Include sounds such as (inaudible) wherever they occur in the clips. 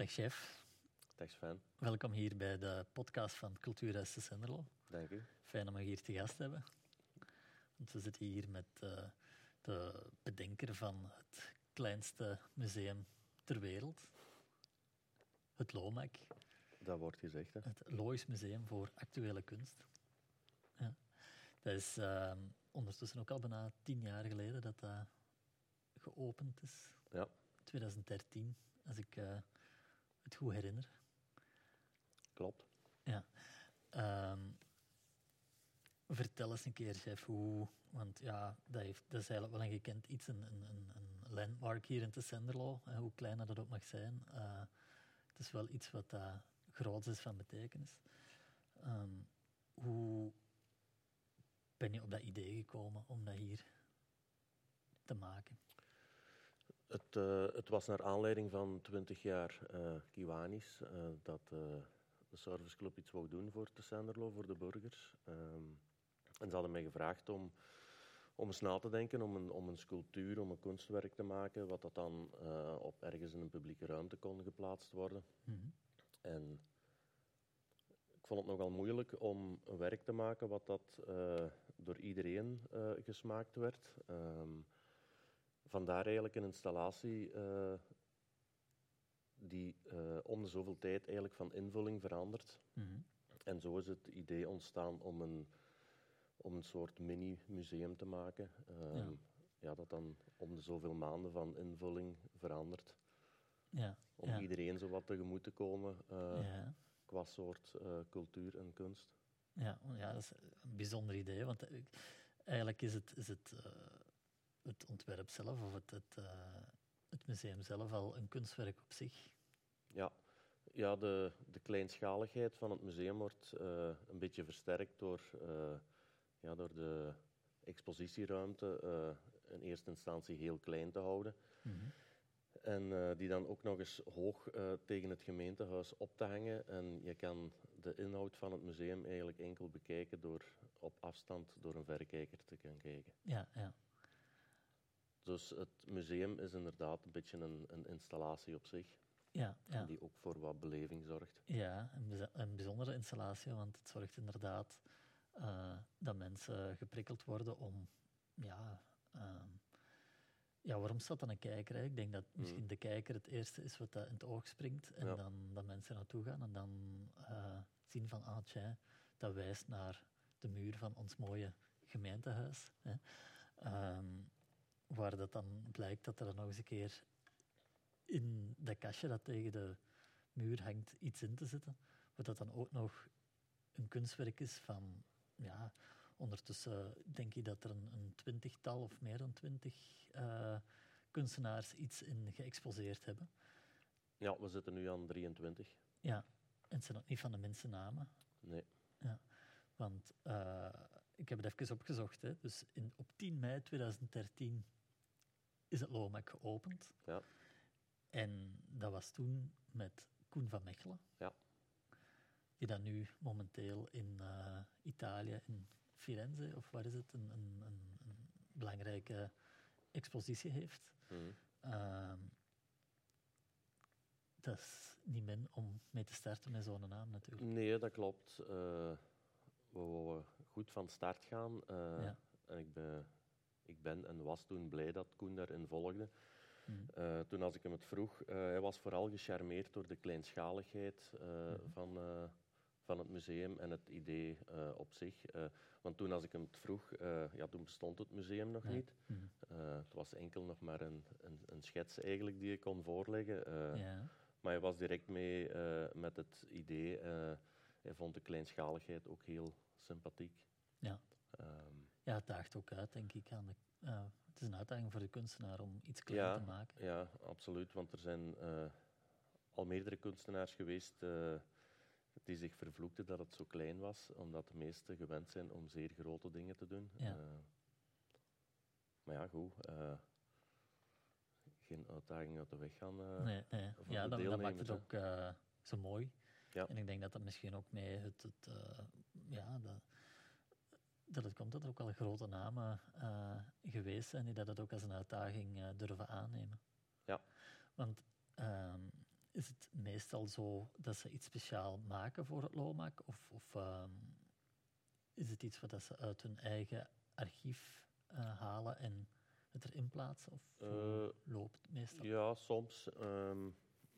Dag chef. Dag Sven. Welkom hier bij de podcast van Cultuurhuis de Senderlo. Dank u. Fijn om je hier te gast te hebben. Want we zitten hier met uh, de bedenker van het kleinste museum ter wereld. Het LOMAC. Dat wordt gezegd, hè? Het Lois Museum voor Actuele Kunst. Ja. Dat is uh, ondertussen ook al bijna tien jaar geleden dat dat geopend is. Ja. 2013, als ik uh, het goed herinner. Klopt. Ja. Um, vertel eens een keer, chef, hoe... Want ja, dat, heeft, dat is eigenlijk wel een gekend iets, een, een, een landmark hier in Tessenderlo, hoe klein dat ook mag zijn. Uh, het is wel iets wat uh, groots is van betekenis. Um, hoe ben je op dat idee gekomen om dat hier te maken? Het, uh, het was naar aanleiding van 20 jaar uh, Kiwanis uh, dat de serviceclub iets wou doen voor Tessenderlo, voor de burgers. Um, en ze hadden mij gevraagd om, om eens na te denken, om een, om een sculptuur, om een kunstwerk te maken, wat dat dan op ergens in een publieke ruimte kon geplaatst worden. Mm -hmm. En ik vond het nogal moeilijk om een werk te maken wat dat door iedereen gesmaakt werd. Um, Vandaar eigenlijk een installatie uh, die uh, om de zoveel tijd eigenlijk van invulling verandert. Mm -hmm. En zo is het idee ontstaan om een, om een soort mini-museum te maken. Uh, ja. ja. dat dan om de zoveel maanden van invulling verandert. Ja. Om ja. iedereen zo wat tegemoet te komen ja. qua soort cultuur en kunst. Ja, ja, dat is een bijzonder idee. Want eigenlijk is het, is het het ontwerp zelf of het, het, uh, het, museum zelf al een kunstwerk op zich? Ja, ja de, de kleinschaligheid van het museum wordt uh, een beetje versterkt door, uh, ja, door de expositieruimte in eerste instantie heel klein te houden. Mm -hmm. En die dan ook nog eens hoog tegen het gemeentehuis op te hangen. En je kan de inhoud van het museum eigenlijk enkel bekijken door op afstand door een verrekijker te kunnen kijken. Ja, ja. Dus het museum is inderdaad een beetje een, een installatie op zich. Ja, ja. Die ook voor wat beleving zorgt. Ja, een, een bijzondere installatie, want het zorgt inderdaad uh, dat mensen geprikkeld worden om... Ja, uh, ja, waarom staat dan een kijker? Hè? Ik denk dat misschien mm. de kijker het eerste is wat dat in het oog springt. En ja. dan dat mensen naartoe gaan en dan uh, zien van... Ah, tja, dat wijst naar de muur van ons mooie gemeentehuis. Hè? Um, waar dat dan blijkt dat er dan nog eens een keer in dat kastje dat tegen de muur hangt iets in te zetten, wat dat dan ook nog een kunstwerk is van, ja, ondertussen denk ik dat er een, een twintigtal of meer dan twintig uh, kunstenaars iets in geëxposeerd hebben. Ja, we zitten nu aan 23. Ja, en het zijn ook niet van de minste namen. Nee. Ja. Want uh, ik heb het even opgezocht. Hè. Dus in, op 10 mei 2013 is het LOMAC geopend. Ja. En dat was toen met Koen van Mechelen. Ja. Die dan nu momenteel in uh, Italië, in Firenze, of waar is het, een, een, een, een belangrijke expositie heeft. Mm -hmm. uh, dat is niet min om mee te starten met zo'n naam natuurlijk. Nee, dat klopt. Uh, we wouden goed van start gaan. ja. En ik ben ik ben en was toen blij dat Koen daarin volgde. Mm. Uh, toen als ik hem het vroeg, uh, hij was vooral gecharmeerd door de kleinschaligheid uh, Mhm. mm. van, van het museum en het idee op zich. want toen als ik hem het vroeg, ja, toen bestond het museum nog Nee. niet. Mm. het was enkel nog maar een, een, een, schets eigenlijk die ik kon voorleggen. ja. Maar hij was direct mee met het idee. hij vond de kleinschaligheid ook heel sympathiek. Ja. Um, ja, het daagt ook uit, denk ik. Aan de, uh, het is een uitdaging voor de kunstenaar om iets kleiner ja, te maken. Ja, absoluut. Want er zijn uh, al meerdere kunstenaars geweest uh, die zich vervloekten dat het zo klein was, omdat de meesten gewend zijn om zeer grote dingen te doen. Ja. maar ja, goed. geen uitdaging uit de weg gaan. nee, nee. Ja, de dat, maakt het ook zo mooi. Ja. En ik denk dat dat misschien ook mee het... het ja, dat, dat het komt dat er ook al grote namen uh, geweest zijn die dat ook als een uitdaging uh, durven aannemen. Ja. Want uh, is het meestal zo dat ze iets speciaal maken voor het LOMAC? Of, of ehm, is het iets wat ze uit hun eigen archief eh, halen en het erin plaatsen? Of loopt het meestal? Ja, soms. ehm,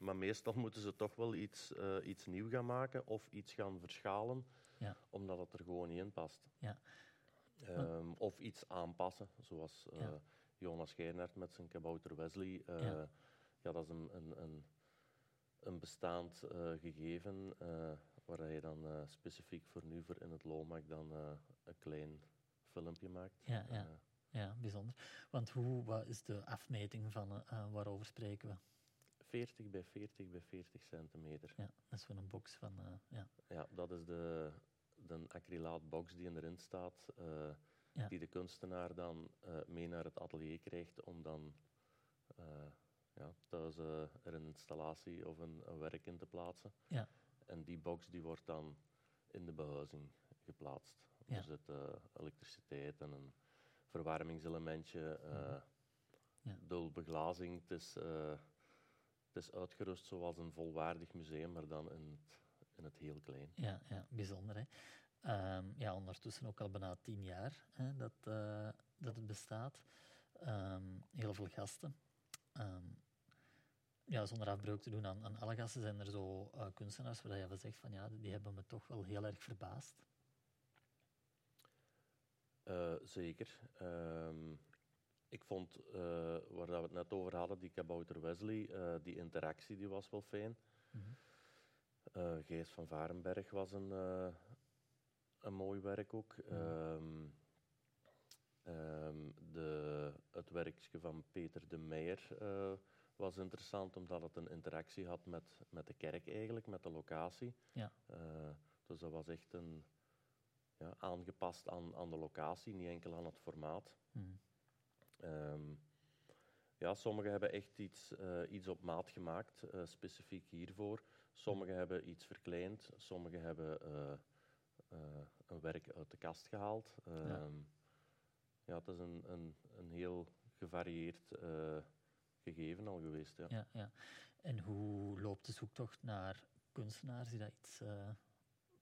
maar meestal moeten ze toch wel iets, eh, iets nieuw gaan maken of iets gaan verschalen, Ja. omdat het er gewoon niet in past. Ja. Ehm, of iets aanpassen, zoals eh. Jonas Geinert met zijn kabouter Wesley. Eh, Ja. dat is een, een, een, een bestaand eh, gegeven waar je dan specifiek voor nu voor in het LOMAC dan een klein filmpje maakt. Ja, ja. Ja, bijzonder. Want hoe, wat is de afmeting van waarover spreken we? 40 bij 40 bij 40 centimeter. Ja, dat is voor een box van. ja. Ja, dat is de, de acrylaatbox die erin staat, eh, Ja. die de kunstenaar dan eh, mee naar het atelier krijgt om dan eh, ja, thuis er een installatie of een, een werk in te plaatsen. Ja. En die box die wordt dan in de behuizing geplaatst. Ja. Er zit elektriciteit en een verwarmingselementje, Mhm. Ja. dubbel beglazing. Het is, het is uitgerust zoals een volwaardig museum, maar dan in het, in het heel klein. Ja, ja, bijzonder. Hè? Ehm, ja, ondertussen ook al bijna tien jaar hè, dat, eh, dat het bestaat. Ehm, heel veel gasten. Ehm, ja, zonder afbreuk te doen aan, aan alle gasten zijn er zo eh, kunstenaars waar je van zegt van ja, die hebben me toch wel heel erg verbaasd. Eh, zeker. Ik vond, waar we het net over hadden, die kabouter Wesley, die interactie die was wel fijn. Mhm. Eh Gijs van Varenberg was een, eh, een mooi werk ook. Ehm, ehm, de, het werkje van Peter de Meijer eh, was interessant, omdat het een interactie had met, met de kerk eigenlijk, met de locatie. Ja. Dus dat was echt een, ja, aangepast aan, aan de locatie, niet enkel aan het formaat. Mhm. Ehm, ja, sommigen hebben echt iets, iets op maat gemaakt, specifiek hiervoor. Sommigen hebben iets verkleind, sommigen hebben eh, een werk uit de kast gehaald. Ehm, ja. het is een, een, een heel gevarieerd eh, gegeven al geweest. Ja. Ja, ja. En hoe loopt de zoektocht naar kunstenaars die dat iets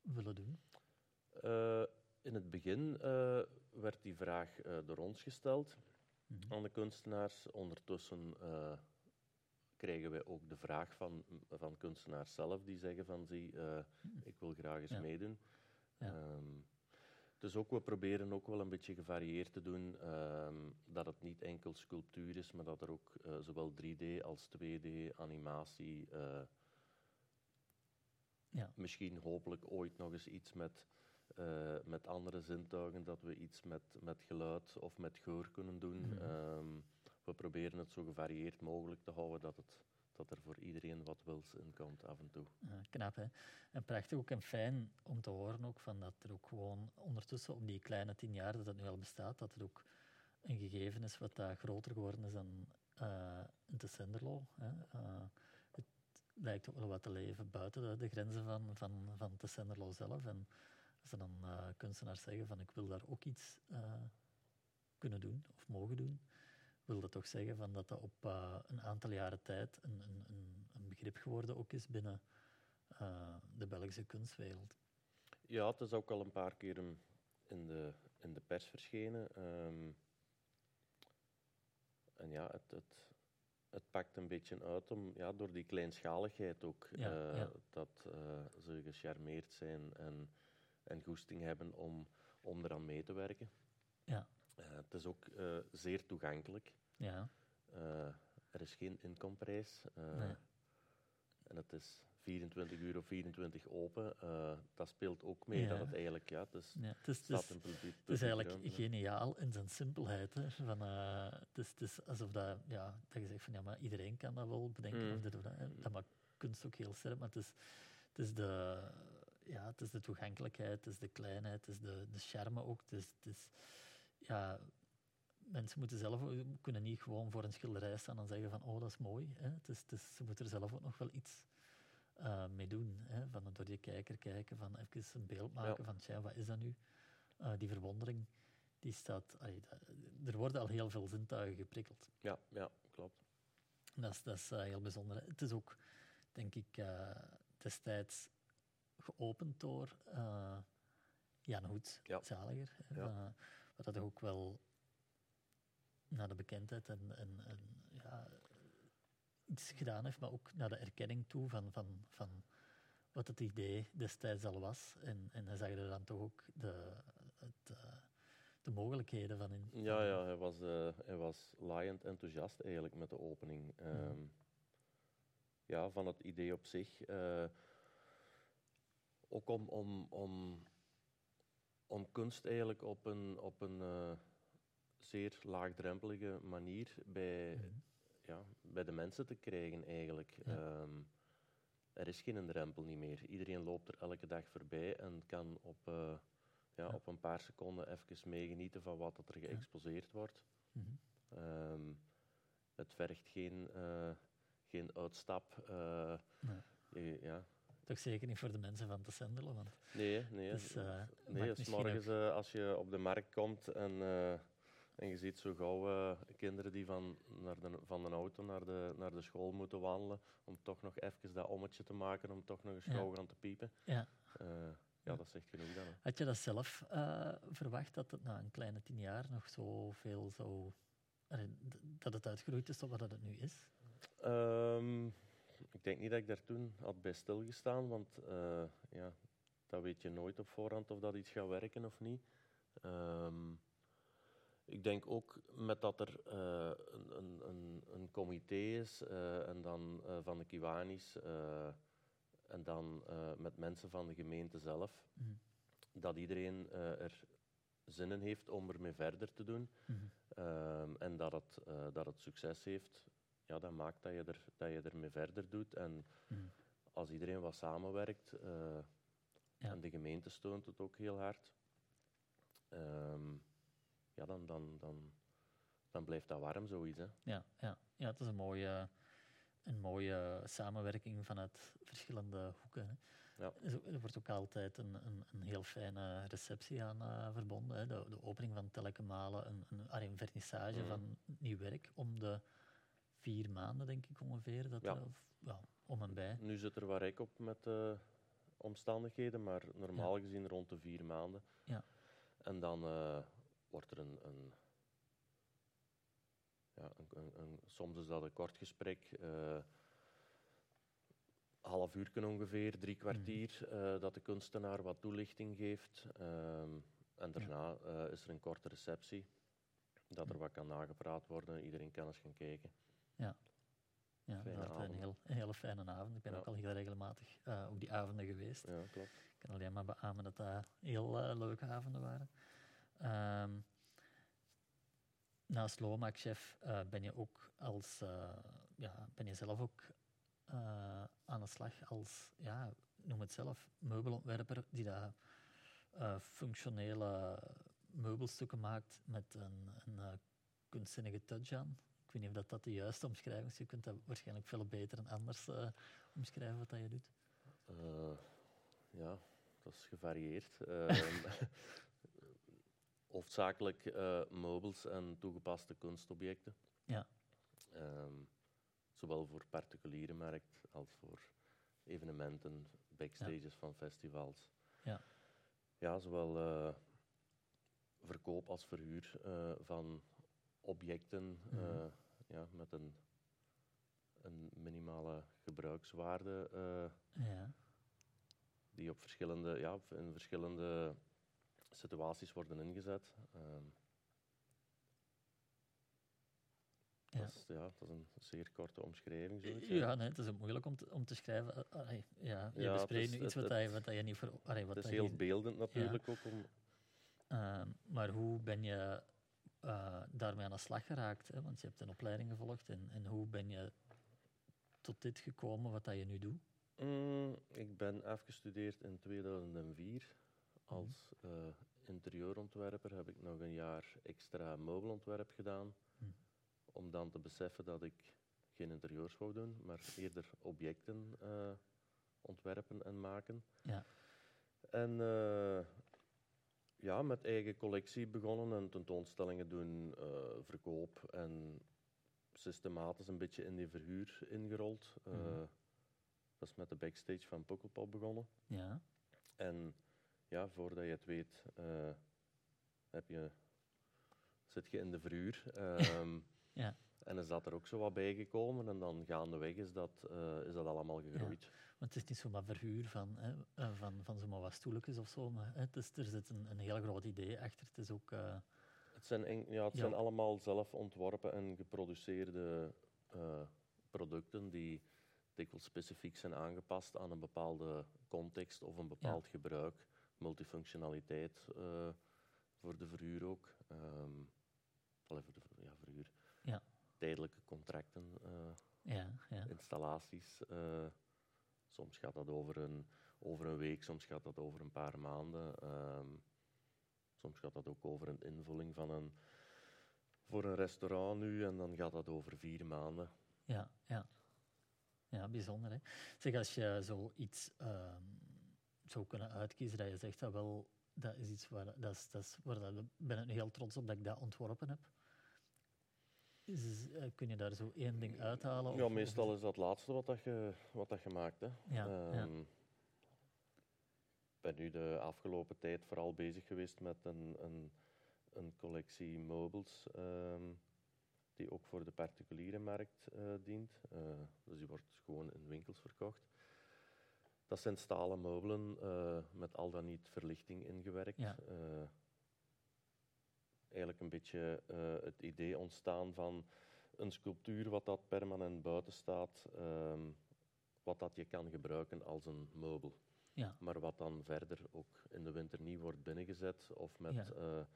willen doen? In het begin werd die vraag door ons gesteld Mhm. aan de kunstenaars. Ondertussen krijgen wij ook de vraag van, van kunstenaars zelf, die zeggen van zie, eh, ik wil graag eens Ja. meedoen. Ja. Ehm, dus ook, we proberen ook wel een beetje gevarieerd te doen, ehm, dat het niet enkel sculptuur is, maar dat er ook eh, zowel 3D als 2D, animatie, eh, Ja. misschien hopelijk ooit nog eens iets met, met andere zintuigen, dat we iets met, met geluid of met geur kunnen doen. Mhm. Ehm, we proberen het zo gevarieerd mogelijk te houden dat, het, dat er voor iedereen wat wils in komt af en toe. Ja, knap, hè? En prachtig ook en fijn om te horen ook van dat er ook gewoon ondertussen op die kleine tien jaar dat het nu al bestaat, dat er ook een gegeven is wat daar groter geworden is dan eh in Tessenderlo. Hè? Eh, het lijkt ook wel wat te leven buiten de, de grenzen van, van, van Tessenderlo zelf. En als er dan eh, kunstenaars zeggen van ik wil daar ook iets kunnen doen of mogen doen, wil dat toch zeggen van dat dat op eh, een aantal jaren tijd een, een, een, begrip geworden ook is binnen eh, de Belgische kunstwereld. Ja, het is ook al een paar keer in de, in de pers verschenen. Ehm, en ja, het, het, het pakt een beetje uit om, ja, door die kleinschaligheid ook. Ja, eh, ja. Dat ze gecharmeerd zijn en, en goesting hebben om, om eraan mee te werken. Is ook eh, zeer toegankelijk. Ja, Eh, er is geen inkomprijs. eh, Nee. En het is 24 uur of 24 open. dat speelt ook mee Ja. dat het eigenlijk, ja, ja. Het, is, is, in publiek. het is eigenlijk geniaal in zijn simpelheid. Hè. Van, het, is, het is alsof dat, ja, dat je zegt van ja, maar iedereen kan dat wel bedenken. Mm. Of dat, hè. dat maakt kunst ook heel sterk, maar het is, het is, de, ja, het is de toegankelijkheid, het is de kleinheid, het is de, de charme ook. Het is, het is, ja, mensen moeten zelf kunnen niet gewoon voor een schilderij staan en zeggen van oh, dat is mooi. Hè. Het is, het is, ze moeten er zelf ook nog wel iets eh, mee doen. Hè. Van door die kijker kijken, van even een beeld maken van tja, wat is dat nu? Eh, die verwondering, die staat... allee, dat- er worden al heel veel zintuigen geprikkeld. Ja, ja, klopt. Dat is, dat is eh, heel bijzonder. Het is ook, denk ik, destijds geopend door Jan Hoed, Ja. zaliger. hè, Ja. wat dat ook wel naar de bekendheid en, en, en ja, iets gedaan heeft, maar ook naar de erkenning toe van, van, van wat het idee destijds al was. En, en hij zag er dan toch ook de, het, eh, de mogelijkheden van in. Ja, ja hij, was, eh, hij was laaiend enthousiast eigenlijk met de opening. Ehm, ja, van het idee op zich. eh, ook om, om, om, om kunst eigenlijk op een, op een zeer laagdrempelige manier bij, Mhm. ja, bij de mensen te krijgen eigenlijk. Ja. Ehm, er is geen drempel niet meer. Iedereen loopt er elke dag voorbij en kan op, eh, ja, Ja. op een paar seconden even meegenieten van wat dat er geëxposeerd wordt. Mhm. Ehm, het vergt geen, eh, geen uitstap. eh, Nee. je- ja. Toch zeker niet voor de mensen van te zendelen, want Nee, nee. Dus, nee, s morgens als je op de markt komt en, en je ziet zo gauw eh, kinderen die van, naar de, van de auto naar de, naar de school moeten wandelen, om toch nog even dat ommetje te maken, om toch nog eens Ja. gauw gaan te piepen. ja. Eh, Ja. dat zegt genoeg dan. hè. Had je dat zelf eh, verwacht, dat het na een kleine tien jaar nog zoveel zou... d- dat het uitgegroeid is tot wat het nu is? Ehm, ik denk niet dat ik daar toen had bij stilgestaan, want ja, dat weet je nooit op voorhand of dat iets gaat werken of niet. Ehm, ik denk ook met dat er eh, een, een, een, een comité is eh, en dan eh, van de Kiwanis en dan met mensen van de gemeente zelf, Mhm. dat iedereen er zin in heeft om ermee verder te doen. Mhm. Ehm, en dat het, dat het succes heeft, ja, dat maakt dat je, er, dat je ermee verder doet. En Mhm. als iedereen wat samenwerkt, Ja. en de gemeente steunt het ook heel hard, ehm, ja, dan, dan, dan, dan blijft dat warm, zoiets. Hè. Ja, ja. ja, het is een mooie, een mooie samenwerking vanuit verschillende hoeken. Hè. Ja. Er ook- Er wordt ook altijd een, een, een heel fijne receptie aan eh, verbonden. Hè. De, de opening van Telekemalen, een, een, allee, een vernissage Mhm. van nieuw werk om de vier maanden, denk ik ongeveer. Dat, Ja. eh, of- om en bij. Nu zit er wat rek op met de omstandigheden, maar normaal gezien rond de vier maanden. Ja. En dan eh, wordt er een, een, ja, een, een, een- soms is dat een kort gesprek, eh half uur ongeveer, drie kwartier, eh, dat de kunstenaar wat toelichting geeft. Ehm, en daarna eh, is er een korte receptie, dat er Ja. wat kan nagepraat worden, iedereen kan eens gaan kijken. Ja, Fijne dat een, heel, een hele fijne avond. Ik ben Ja. ook al heel regelmatig op die avonden geweest. Ja, klopt. Ik kan alleen maar beamen dat dat heel leuke avonden waren. Ehm, naast Lomac-chef eh, ben je ook als, eh, ja, ben je zelf ook eh, aan de slag als, ja, noem het zelf, meubelontwerper die daar functionele meubelstukken maakt met een, een kunstzinnige touch aan. Ik weet niet of dat, dat de juiste omschrijving is. Je kunt dat waarschijnlijk veel beter en anders omschrijven wat dat je doet. Ja, dat is gevarieerd. (laughs) Hoofdzakelijk eh, meubels en toegepaste kunstobjecten. Ja. Ehm, zowel voor particuliere markt als voor evenementen, backstages van festivals. Ja. Ja, zowel eh, verkoop als verhuur eh, van objecten Mhm. ja, met een, een minimale gebruikswaarde. Ja. die op verschillende, ja, in verschillende situaties worden ingezet. Ehm, Ja. Dat, is, ja, dat is een zeer korte omschrijving. Zoiets, Ja, nee, het is ook moeilijk om te, om te schrijven. Allee, ja, je Ja, bespreekt nu iets wat, je, wat je niet voor. Allee, wat Het is heel je, beeldend natuurlijk ook. Om, Ehm, maar hoe ben je eh, daarmee aan de slag geraakt? Hè? Want je hebt een opleiding gevolgd. En, en hoe ben je tot dit gekomen wat dat je nu doet? Mm, ik ben afgestudeerd in 2004. Mhm. Als eh, interieurontwerper heb ik nog een jaar extra meubelontwerp gedaan. Mhm. Om dan te beseffen dat ik geen interieurs wou doen, maar eerder objecten eh, ontwerpen en maken. Ja. En eh, ja, met eigen collectie begonnen en tentoonstellingen doen, eh, verkoop en systematisch een beetje in die verhuur ingerold. Mhm. Dat is met de backstage van Pukkelpop begonnen. Ja. En ja, voordat je het weet, eh, heb je, zit je in de verhuur. Ehm, (laughs) Ja. En is dat er ook zo wat bijgekomen. En dan gaandeweg is dat, eh, is dat allemaal gegroeid. Want het is niet zomaar verhuur van, hè, eh, van, van zomaar wat stoeltjes of zo. Maar hè, het is, er zit een, een heel groot idee achter. Het is ook... Het zijn, en- ja, het Ja. zijn allemaal zelf ontworpen en geproduceerde producten die dikwijls specifiek zijn aangepast aan een bepaalde context of een bepaald gebruik. Multifunctionaliteit eh, voor de verhuur ook. Ehm allee, voor de ja, verhuur. Ja. Tijdelijke contracten, eh, ja, ja. installaties. eh, soms gaat dat over een, over een week, soms gaat dat over een paar maanden. ehm, soms gaat dat ook over een invulling van een, voor een restaurant nu en dan gaat dat over vier maanden. Ja, ja. Ja, bijzonder. Hè? Zeg, als je zoiets ehm zou kunnen uitkiezen, dat je zegt dat wel, dat is iets waar, dat is, dat is, waar dat, ik ben ik heel trots op dat ik dat ontworpen heb. Eh, kun je daar zo één ding uithalen? Ja, of- meestal of is dat het laatste wat, dat je, wat dat je maakt. Hè. Ja, ja. Ehm, Ik ben nu de afgelopen tijd vooral bezig geweest met een, een, een collectie meubels ehm, die ook voor de particuliere markt eh, dient. Eh, dus die wordt gewoon in winkels verkocht. Dat zijn stalen meubelen eh, met al dan niet verlichting ingewerkt. Ja. Eh, eigenlijk een beetje eh, het idee ontstaan van een sculptuur wat dat permanent buiten staat, ehm, wat dat je kan gebruiken als een meubel. Ja. Maar wat dan verder ook in de winter niet wordt binnengezet of met, Ja.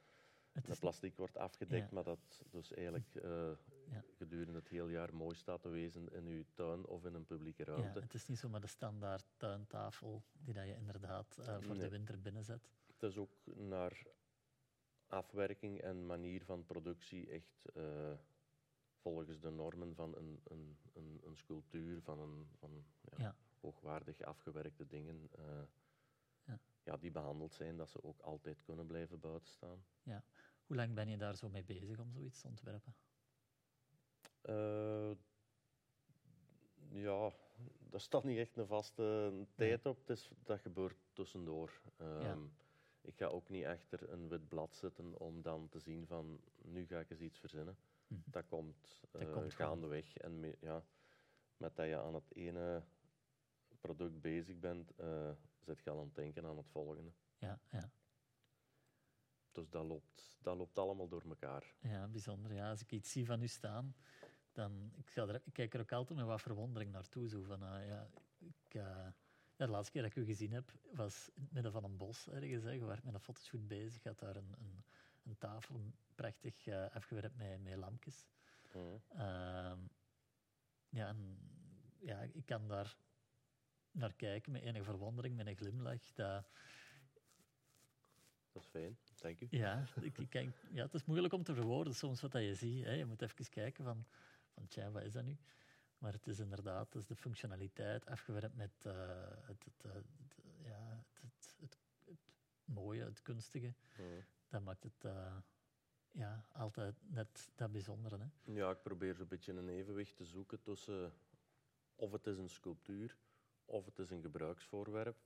Het met is, plastic wordt afgedekt, Ja. maar dat dus eigenlijk eh, Ja. gedurende het hele jaar mooi staat te wezen in uw tuin of in een publieke ja, ruimte. het is niet zomaar de standaard tuintafel die dat je inderdaad eh, voor de winter binnenzet. Het is ook naar afwerking en manier van productie echt eh, volgens de normen van een, een, een, een sculptuur, van, een, van ja, Ja. hoogwaardig afgewerkte dingen, Ja. ja, die behandeld zijn, dat ze ook altijd kunnen blijven buiten staan. Hoe lang ben je daar zo mee bezig om zoiets te ontwerpen? Eh, ja, daar staat niet echt een vaste tijd op. Het is, dat gebeurt tussendoor. Ehm, Ik ga ook niet achter een wit blad zitten om dan te zien van nu ga ik eens iets verzinnen. Mhm. Dat komt, Dat eh, komt gaandeweg. En me- ja, met dat je aan het ene product bezig bent, eh zit je al aan het denken aan het volgende. Ja, ja. Dus dat loopt, dat loopt allemaal door elkaar. Ja, bijzonder. Ja, als ik iets zie van u staan, dan ik, ga er, ik kijk er ook altijd met wat verwondering naartoe. Zo van, ah, ja, ik, eh, ja, de laatste keer dat ik u gezien heb, was in het midden van een bos ergens. Hè. Je werd met een fotoshoot bezig, had daar een, een, een tafel prachtig eh, afgewerkt met, met lampjes. Mhm. Ehm, ja, en, ja, ik kan daar naar kijken met enige verwondering, met een glimlach. Dat, Dat is fijn, dank u. Ja, ik, kijk, ja, het is moeilijk om te verwoorden soms wat dat je ziet. Hè. Je moet even kijken van, van tja, wat is dat nu? Maar het is inderdaad het is de functionaliteit afgewerkt met eh, het, het, eh, het, ja, het, mooie, het kunstige. Mhm. Dat maakt het eh, ja, altijd net dat bijzondere. Hè. Ja, ik probeer zo'n beetje een evenwicht te zoeken tussen of het is een sculptuur of het is een gebruiksvoorwerp.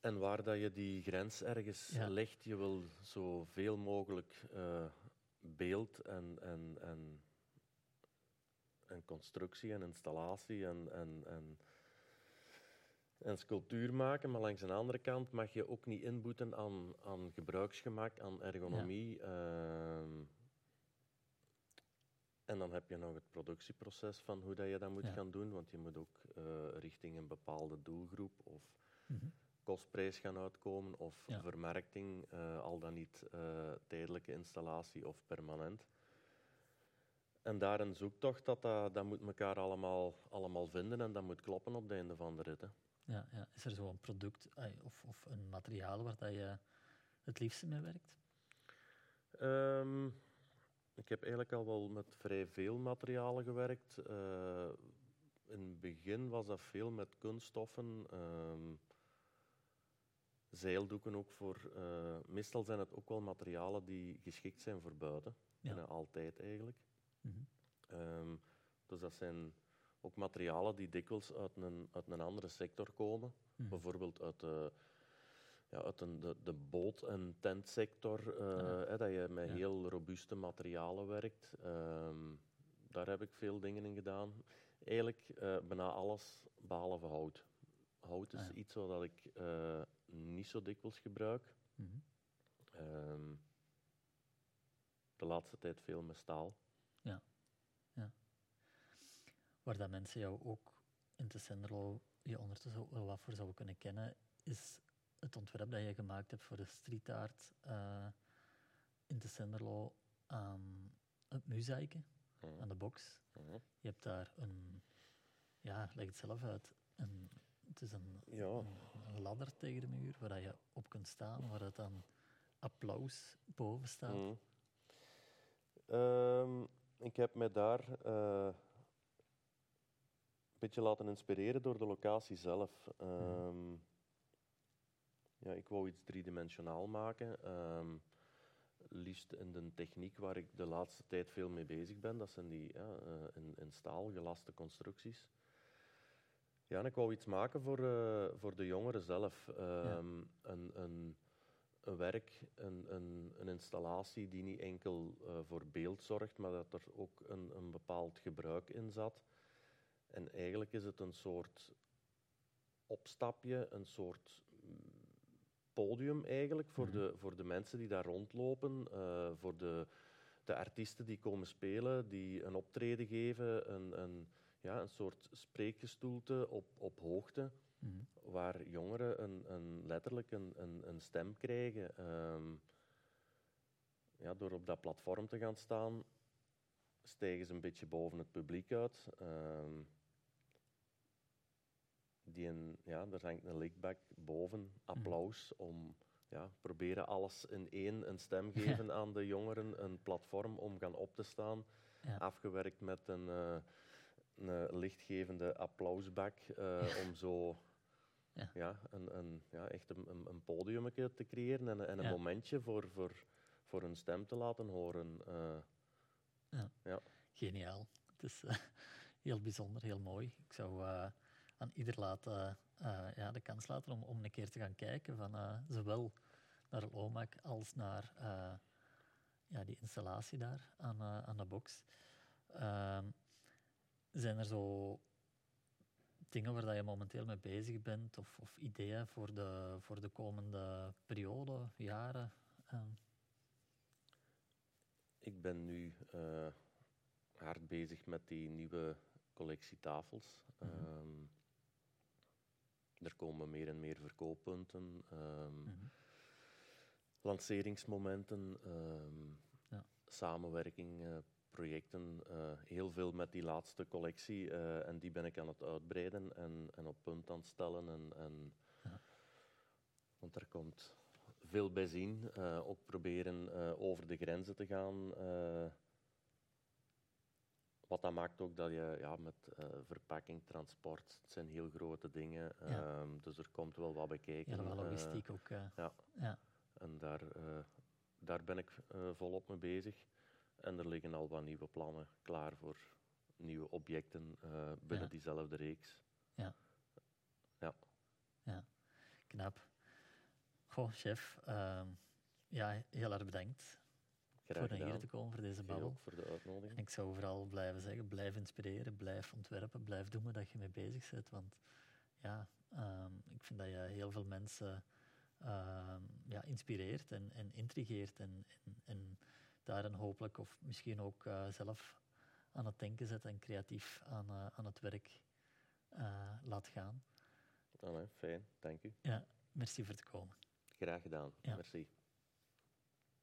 En waar dat je die grens ergens Ja. legt, je wil zoveel mogelijk eh, beeld en, en, en, en constructie en installatie en, en, en, en sculptuur maken, maar langs de andere kant mag je ook niet inboeten aan, aan gebruiksgemak, aan ergonomie. ehm, en dan heb je nog het productieproces van hoe dat je dat moet Ja. gaan doen, want je moet ook eh, richting een bepaalde doelgroep of Mhm. kostprijs gaan uitkomen of Ja. vermarkting, eh, al dan niet eh, tijdelijke installatie of permanent. En daar een zoektocht, dat, dat, dat moet elkaar allemaal, allemaal vinden en dat moet kloppen op het einde van de rit. hè. Ja, ja. Is er zo'n product of, of een materiaal waar dat je het liefste mee werkt? Ehm, ik heb eigenlijk al wel met vrij veel materialen gewerkt. Eh, in het begin was dat veel met kunststoffen. ehm, zeildoeken ook voor. eh, meestal zijn het ook wel materialen die geschikt zijn voor buiten. Ja. Bijna altijd eigenlijk. Mhm. Ehm, dus dat zijn ook materialen die dikwijls uit een, uit een andere sector komen. Mhm. Bijvoorbeeld uit de, ja, uit een, de, de boot- en tentsector, eh, Ah. hè, dat je met Ja. heel robuuste materialen werkt. Ehm, daar heb ik veel dingen in gedaan. Eigenlijk eh, bijna alles behalve hout. Hout is Ah, ja. iets wat ik eh, niet zo dikwijls gebruik. Mhm. Ehm, de laatste tijd veel met staal. Waar dat mensen jou ook in Tessenderlo je ondertussen wel wat voor zouden kunnen kennen, is het ontwerp dat je gemaakt hebt voor de street art eh, in Tessenderlo aan het muzieken, Mhm, aan de box. mhm. Je hebt daar een, ja, leg het zelf uit, een, het is een, Ja, een, een ladder tegen de muur waar je op kunt staan, waar dat dan applaus boven staat. Mhm. Ehm, ik heb me daar eh, een beetje laten inspireren door de locatie zelf. Ehm, ja, ik wou iets driedimensionaal maken. ehm, liefst in de techniek waar ik de laatste tijd veel mee bezig ben. Dat zijn die ja, eh, in, in staal gelaste constructies. Ja, en ik wou iets maken voor, eh, voor de jongeren zelf. Ehm, een, een, een werk, een, een, een installatie die niet enkel eh, voor beeld zorgt, maar dat er ook een, een bepaald gebruik in zat. En eigenlijk is het een soort opstapje, een soort mm, podium eigenlijk voor, Mhm. de, voor de mensen die daar rondlopen, eh, voor de, de artiesten die komen spelen, die een optreden geven, een, een, ja, een soort spreekgestoelte op, op hoogte Mhm. waar jongeren een, een, letterlijk een, een, een stem krijgen. Ehm, ja, door op dat platform te gaan staan, stijgen ze een beetje boven het publiek uit. Ehm, die een, ja, er hangt een lickback boven, applaus, om ja, proberen alles in één, een stem geven (laughs) aan de jongeren, een platform om gaan op te staan, Ja. afgewerkt met een, eh, een lichtgevende applausbak, eh, (laughs) om zo Ja. ja. een, een, ja, echt een, een, podiummetje te creëren en, en een Ja. momentje voor, voor, voor hun stem te laten horen. eh. Geniaal. Het is (laughs) heel bijzonder, heel mooi. Ik zou aan ieder laten, eh, ja, de kans laten om, om een keer te gaan kijken, van, eh, zowel naar het OMAC als naar eh, ja, die installatie daar aan, eh, aan de box. Ehm, zijn er zo dingen waar dat je momenteel mee bezig bent, of, of ideeën voor de, voor de komende periode, jaren? Ehm, Ik ben nu eh, hard bezig met die nieuwe collectie tafels. Mhm. Ehm, er komen meer en meer verkooppunten, ehm, mhm. lanceringsmomenten, ehm, Ja. samenwerking, eh, projecten. eh, heel veel met die laatste collectie eh, en die ben ik aan het uitbreiden en, en op punt aan het stellen. En, en Ja. Want er komt veel bij zien. eh, ook proberen over de grenzen te gaan. Wat dat maakt ook dat je ja, met eh, verpakking, transport, het zijn heel grote dingen. Ja. ehm, dus er komt wel wat bij kijken. Ja, wel eh, logistiek ook. eh, ja. ja. en daar, daar ben ik volop mee bezig. En er liggen al wat nieuwe plannen klaar voor nieuwe objecten binnen Ja. diezelfde reeks. Knap. Goh, chef. ehm, ja, heel erg bedankt Graag voor naar hier te komen voor deze babbel. ook voor de uitnodiging. En ik zou vooral blijven zeggen, blijf inspireren, blijf ontwerpen, blijf doen wat je mee bezig bent. Want ja, ehm, ik vind dat je heel veel mensen ehm, ja, inspireert en, en intrigeert. En, en, en daarin hopelijk, of misschien ook eh, zelf aan het denken zet en creatief aan, eh, aan het werk eh, laat gaan. Nee, fijn, dank u. Ja, merci voor het komen. Graag gedaan. Ja. Merci.